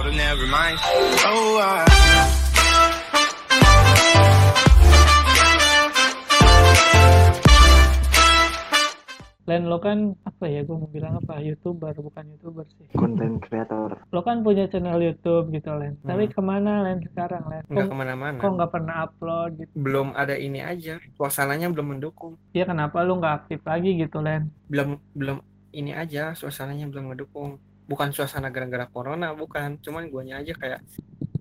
told her never mind. Oh, I. Len lo kan apa ya gue mau bilang apa youtuber bukan youtuber sih. Konten kreator lo kan punya channel YouTube gitu Len. Hmm. tapi ke mana Len sekarang Len? Nggak kok, ke mana-mana. Kok nggak pernah upload gitu? Belum ada ini aja. Suasananya belum mendukung. Ya kenapa lu nggak aktif lagi gitu Len? Belum belum ini aja suasananya belum mendukung bukan suasana gara-gara corona bukan. Cuman guanya aja kayak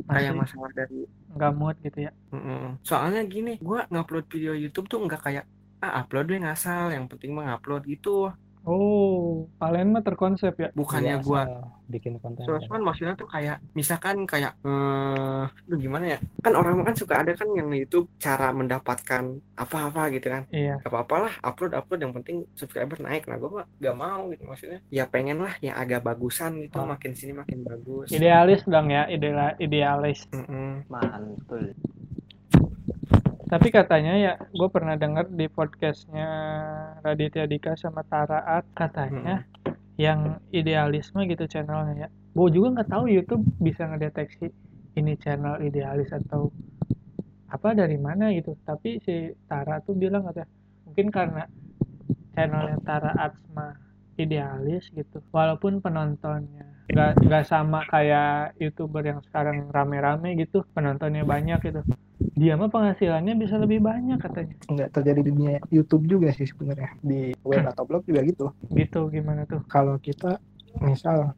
kayak masalah dari nggak mood gitu ya? Mm-mm. soalnya gini gua ngupload video YouTube tuh nggak kayak ah upload deh ngasal yang penting mah upload gitu oh kalian mah terkonsep ya? Bukannya Iya, gua bikin konten cuman maksudnya tuh kayak misalkan kayak eh lu gimana ya? Kan orang kan suka ada kan yang di YouTube cara mendapatkan apa-apa gitu kan. Iya. Gak apa-apa lah upload upload yang penting subscriber naik. Nah gue mah gak mau gitu maksudnya. Ya pengen lah yang agak bagusan gitu Oh. makin sini makin bagus. Idealis dong ya ideal idealis. Mm-mm. mantul tapi katanya ya gue pernah dengar di podcastnya Raditya Dika sama Taraat katanya yang idealisme gitu channelnya ya. Gue juga nggak tahu YouTube bisa ngedeteksi ini channel idealis atau apa dari mana gitu. Tapi si Tara tuh bilang katanya mungkin karena channelnya Tara Atsma idealis gitu. Walaupun penontonnya nggak nggak sama kayak youtuber yang sekarang rame-rame gitu penontonnya banyak gitu dia mah penghasilannya bisa lebih banyak katanya. Nggak terjadi di dunia YouTube juga sih sebenarnya. Di web atau blog juga gitu. Gitu gimana tuh? Kalau kita misal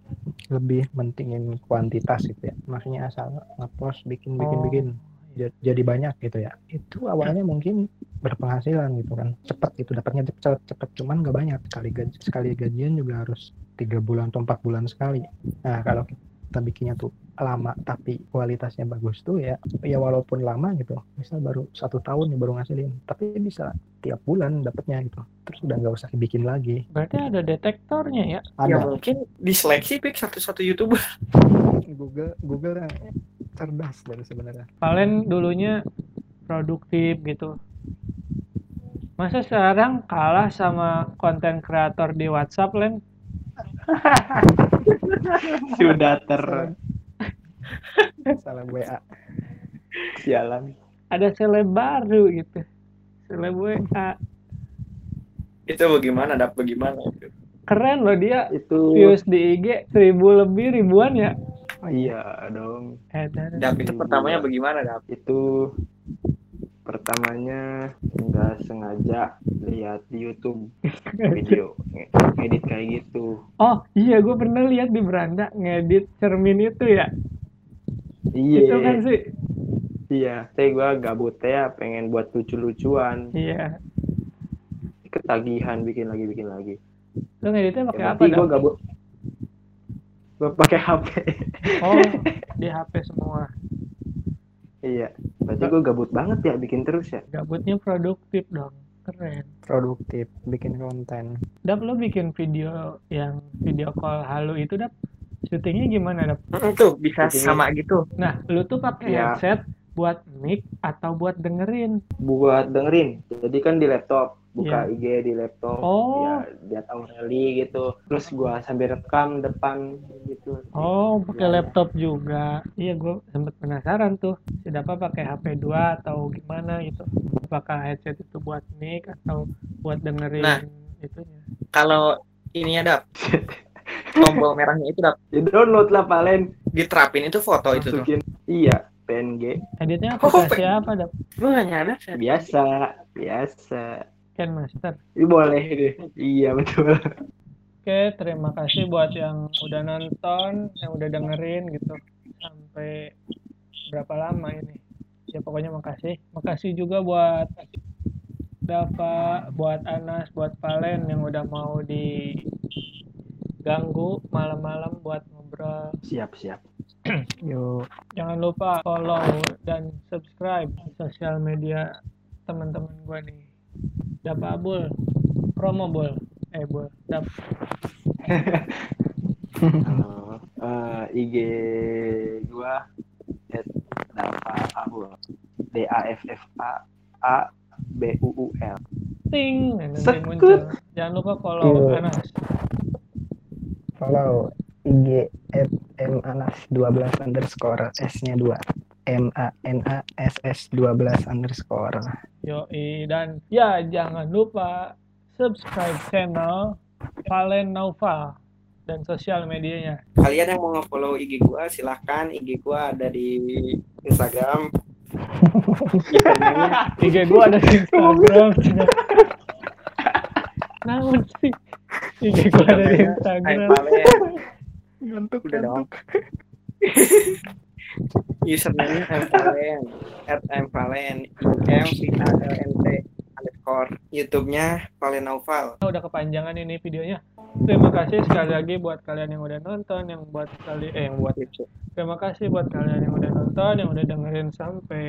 lebih mentingin kuantitas gitu ya. Maksudnya asal ngepost bikin bikin Oh. bikin ja- jadi banyak gitu ya. Itu awalnya mungkin berpenghasilan gitu kan. Cepat gitu dapatnya cepet cepet. Cuman nggak banyak. Sekali gaji, sekali gajian juga harus tiga bulan atau empat bulan sekali. Nah kalau kita bikinnya tuh lama tapi kualitasnya bagus tuh ya ya walaupun lama gitu. Misal baru satu tahun nih baru ngasilin tapi bisa tiap bulan dapatnya gitu. Terus udah nggak usah dibikin lagi. Berarti ada detektornya ya? Ya ada. mungkin diseleksi pik satu-satu youtuber Google Google yang cerdas dari sebenarnya. Kalian dulunya produktif gitu. Masa sekarang kalah sama konten kreator di WhatsApp Len sudah ter salah WA jalan ada seleb baru gitu. Seleb WA itu bagaimana? Dap bagaimana itu? Keren loh dia. Itu views di IG seribu lebih ribuan ya. Iya dong. Eh dan- dap itu pertamanya bagaimana dap? Itu pertamanya nggak sengaja lihat di YouTube video nge- ngedit kayak gitu. Oh iya gue pernah lihat di beranda ngedit cermin itu ya? Iya. Itu kan sih? Iya saya gua gabut ya pengen buat lucu-lucuan. Iya. Ketagihan bikin lagi bikin lagi. Lo ngeditnya pakai ya, apa dah gabut. Gua pakai HP oh di HP semua. Iya berarti gua gabut banget ya bikin terus ya gabutnya produktif dong keren produktif bikin konten Dap lo bikin video yang video call halu itu Dap syutingnya gimana Dap? Tuh bisa Jadi- sama gitu Nah lu tuh pakai Ya. headset buat mic atau buat dengerin? buat dengerin jadi kan di laptop buka Iya. IG di laptop Oh. ya lihat Aureli gitu terus gua sambil rekam depan gitu Oh pakai Ya. laptop juga. Iya gue sempet penasaran tuh si Dapa pakai HP 2 atau gimana gitu. Apakah headset itu buat mic atau buat dengerin Nah. itunya? kalau ininya dap tombol merahnya itu dap di download lah paling diterapin itu foto itu tuh masukin iya PNG Editnya Oh, aplikasi apa Dap? gue gak nyadar Seth. biasa biasa Ken Master. ini boleh deh iya betul Oke, terima kasih buat yang udah nonton, yang udah dengerin gitu. Sampai berapa lama ini? Ya pokoknya makasih. Makasih juga buat Dava, buat Anas, buat Valen yang udah mau diganggu malam-malam buat ngobrol. siap siap yuk Jangan lupa follow dan subscribe di sosial media teman-teman gue nih. Dapa Abul, promo Bul. Eh Bul, Dap. Halo. Eh, IG Dava Abul D A F F A A B U U L. Ting. Sekut. muncul. Jangan lupa follow Iya. Anas. Follow IG at manas 12 underscore S-nya 2 M A N A S S 12 underscore. Yoi dan ya jangan lupa subscribe channel Valen Nova dan sosial medianya. kalian yang mau nge-follow IG gua silahkan IG gua ada di Instagram IG gua ada di Instagram. Namun sih IG gua ada di Instagram. Ngantuk Udah dong. username M Valen at M Valen M V A L N T underscore YouTube-nya Valen Noval Udah kepanjangan ini videonya. Terima kasih sekali lagi buat kalian yang udah nonton, yang buat kali eh yang buat Terima kasih buat kalian yang udah nonton, yang udah dengerin sampai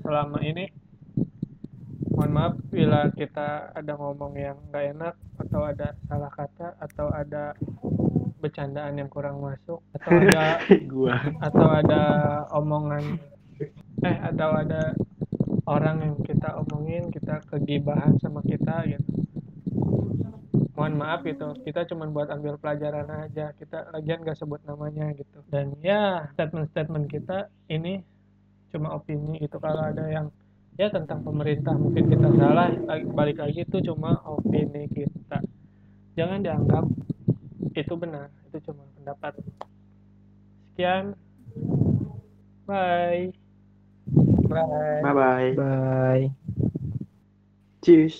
selama ini. Mohon maaf bila kita ada ngomong yang nggak enak atau ada salah kata atau ada bercandaan yang kurang masuk atau ada gua. atau ada omongan eh atau ada orang yang kita omongin kita kegibahan sama kita gitu mohon maaf gitu. Kita cuma buat ambil pelajaran aja. Kita lagian gak sebut namanya gitu. Dan ya statement-statement kita ini cuma opini gitu. Kalau ada yang ya tentang pemerintah mungkin kita salah. Balik lagi itu cuma opini kita. Jangan dianggap itu benar. Itu cuma pendapat. Sekian. Bye. Bye. Bye bye. Bye cheers